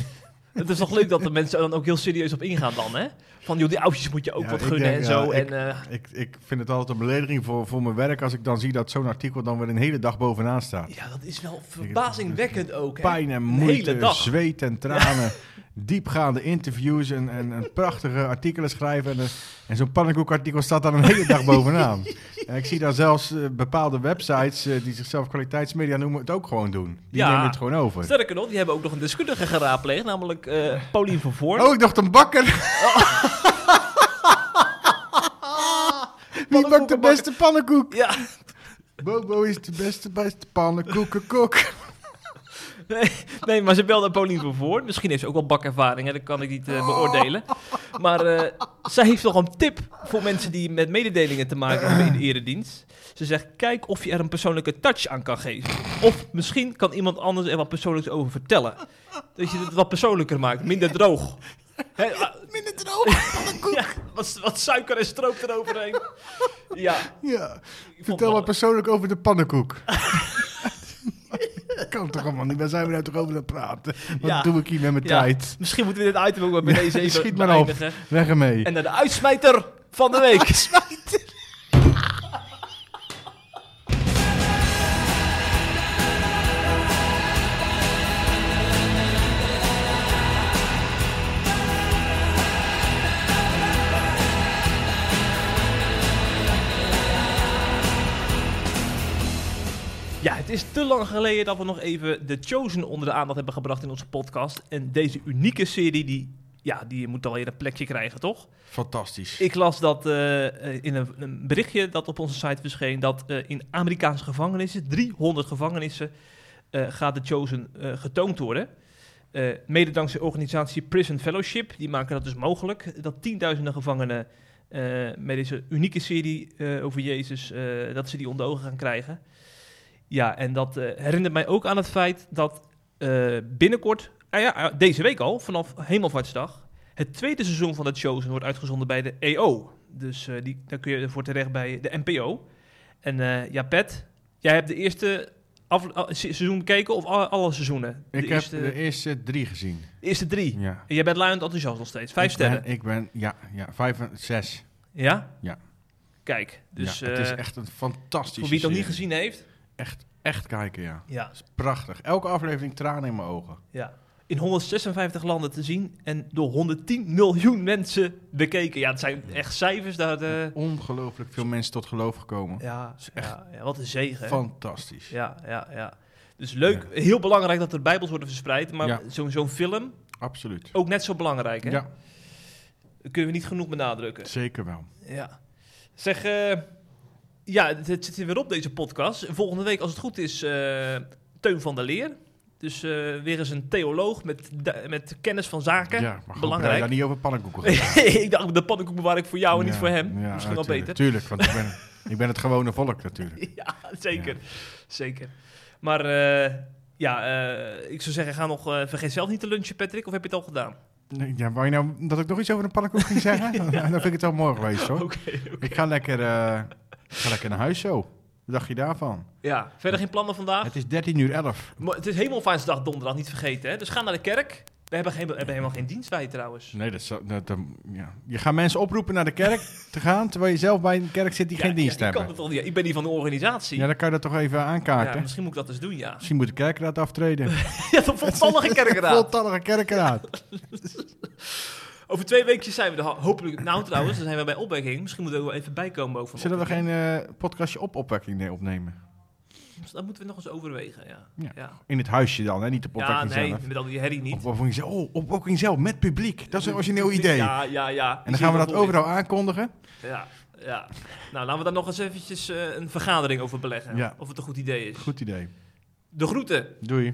Het is toch leuk dat de mensen er dan ook heel serieus op ingaan dan, hè? Van, joh, die oudjes moet je ook
Ja,
wat gunnen
denk,
en
ja,
zo.
ik-
en, eh,
Ik, ik vind het altijd een belediging voor, voor mijn werk als ik dan zie dat zo'n artikel dan weer een hele dag bovenaan staat.
ja, dat is wel verbazingwekkend ook, hè?
Pijn en moeite, zweet en tranen, diepgaande interviews en, en, en prachtige artikelen schrijven. En, eh, en zo'n pannenkoekartikel staat dan een hele dag bovenaan. En ik zie daar zelfs eh, bepaalde websites eh, die zichzelf kwaliteitsmedia noemen het ook gewoon doen. Die
Ja.
nemen het gewoon over.
Sterker nog, die hebben ook nog een deskundige geraadpleegd, namelijk Paulien van Voorn.
Oh, ik dacht een bakker. Wie bakt de beste pannenkoek?
Ja,
Bobo is de beste, beste pannenkoekenkok.
Nee, nee, maar ze belde Paulien van Voorn. Misschien heeft ze ook wel bakervaring, hè? dat kan ik niet eh, beoordelen. Maar eh, zij heeft nog een tip voor mensen die met mededelingen te maken hebben in de eredienst. Ze zegt, kijk of je er een persoonlijke touch aan kan geven. Of misschien kan iemand anders er wat persoonlijks over vertellen. Dat je het wat persoonlijker maakt, minder droog. Hè, ah,
Minder droog.
ja, wat, wat suiker en stroop eroverheen. Ja,
Ja, vertel wat persoonlijk over de pannenkoek. kan toch allemaal niet, waar zijn we nou toch over aan het praten? Wat
Ja.
doe ik hier met mijn
Ja.
tijd?
misschien moeten we dit item ook bij deze even
Schiet maar op. Weg ermee.
En naar de uitsmijter van de week. Te lang geleden dat we nog even The Chosen onder de aandacht hebben gebracht in onze podcast. En deze unieke serie die ja, die moet alweer een plekje krijgen, toch?
Fantastisch.
Ik las dat eh, in een, een berichtje dat op onze site verscheen, dat eh, in Amerikaanse gevangenissen, 300 gevangenissen, eh, gaat de Chosen getoond worden. Mede dankzij de organisatie Prison Fellowship, die maken dat dus mogelijk, dat tienduizenden gevangenen met deze unieke serie over Jezus, dat ze die onder ogen gaan krijgen. Ja, en dat eh, herinnert mij ook aan het feit dat eh, binnenkort, ah ja, ah, deze week al, vanaf Hemelvaartsdag, het tweede seizoen van The Chosen wordt uitgezonden bij de EO. Dus eh, die, daar kun je voor terecht bij de NPO. En ja, Pet, jij hebt de eerste ah, se- seizoen bekeken of alle, alle seizoenen? De
ik heb de eerste drie gezien.
de eerste drie.
Ja.
En jij bent luiend enthousiast nog steeds. Vijf
ik ben-
sterren.
ik ben, ja, ja, vijf en zes.
Ja?
Ja.
Kijk, dus
ja, het is echt een fantastische
voor wie het nog niet gezien heeft.
Echt, echt kijken, ja.
Ja,
is prachtig. Elke aflevering tranen in mijn ogen.
ja. In 156 landen te zien en door 110 miljoen mensen bekeken. Ja, het zijn echt cijfers. Daar, eh,
Ongelooflijk veel mensen tot geloof gekomen.
ja,
is echt
ja, ja, wat een zegen. hè?
Fantastisch.
Ja, ja, ja. Dus leuk, heel belangrijk dat er bijbels worden verspreid. Maar
Ja.
zo'n film,
Absoluut.
ook net zo belangrijk. Hè?
Ja,
Dat kunnen we niet genoeg benadrukken.
zeker wel.
Ja. Zeg, eh, ja, het, zit er weer op deze podcast. Volgende week, als het goed is, eh, Teun van der Leer. Dus eh, weer eens een theoloog met, met kennis van zaken.
Ja, maar goed,
Belangrijk.
daar niet over pannenkoeken
ik dacht, de pannenkoek bewaar ik voor jou en niet voor hem.
ja,
Misschien wel beter.
Tuurlijk, want ik ben, ik ben het gewone volk natuurlijk.
Ja, zeker. Zeker. Maar eh, ja, ik zou zeggen, ga nog, vergeet zelf niet te lunchen, Patrick. Of heb je het al gedaan?
Nee, Ja, wou je nou dat ik nog iets over een pannenkoek ging zeggen? Dan vind ik het al mooi geweest hoor.
Oké.
Ik ga lekker, ga lekker naar huis zo. Wat dacht je daarvan?
Ja, verder geen plannen vandaag?
Het is 13 uur 11.
Maar Het is Hemelvaartsdag donderdag, niet vergeten. Hè? Dus ga naar de kerk. We hebben, geen, we hebben helemaal geen dienst bij trouwens.
Nee, dat, dat, dat- ja. Je gaat mensen oproepen naar de kerk te gaan, terwijl je zelf bij een kerk zit die
Ja,
geen dienst
ja, ik, kan
hebben.
het toch niet. ik ben die van de organisatie.
Ja, dan kan je dat toch even
Ja,
aankaarten.
misschien moet ik dat eens doen, ja.
Misschien moet de kerkraad aftreden.
ja, de voltallige kerkraad.
Voltallige kerkraad.
Over twee weekjes zijn we er ho- hopelijk... Nou trouwens, dan zijn we bij opwekking. Misschien moeten we er wel even bijkomen ook van
Zullen we geen eh, podcastje op opwekking nee, opnemen?
Dat moeten we nog eens overwegen, ja.
Ja.
ja.
In het huisje dan, hè? niet op
Ja,
opwekking
nee,
zelf.
met al die herrie niet.
Op opwekking zelf. Oh, opwekking zelf, met publiek. Dat is een origineel idee.
Ja, ja, ja.
En dan gaan we dat overal aankondigen.
Ja, ja. Nou, laten we daar nog eens eventjes eh, een vergadering over beleggen.
Ja.
Of het een goed idee is.
Goed idee.
De groeten.
Doei.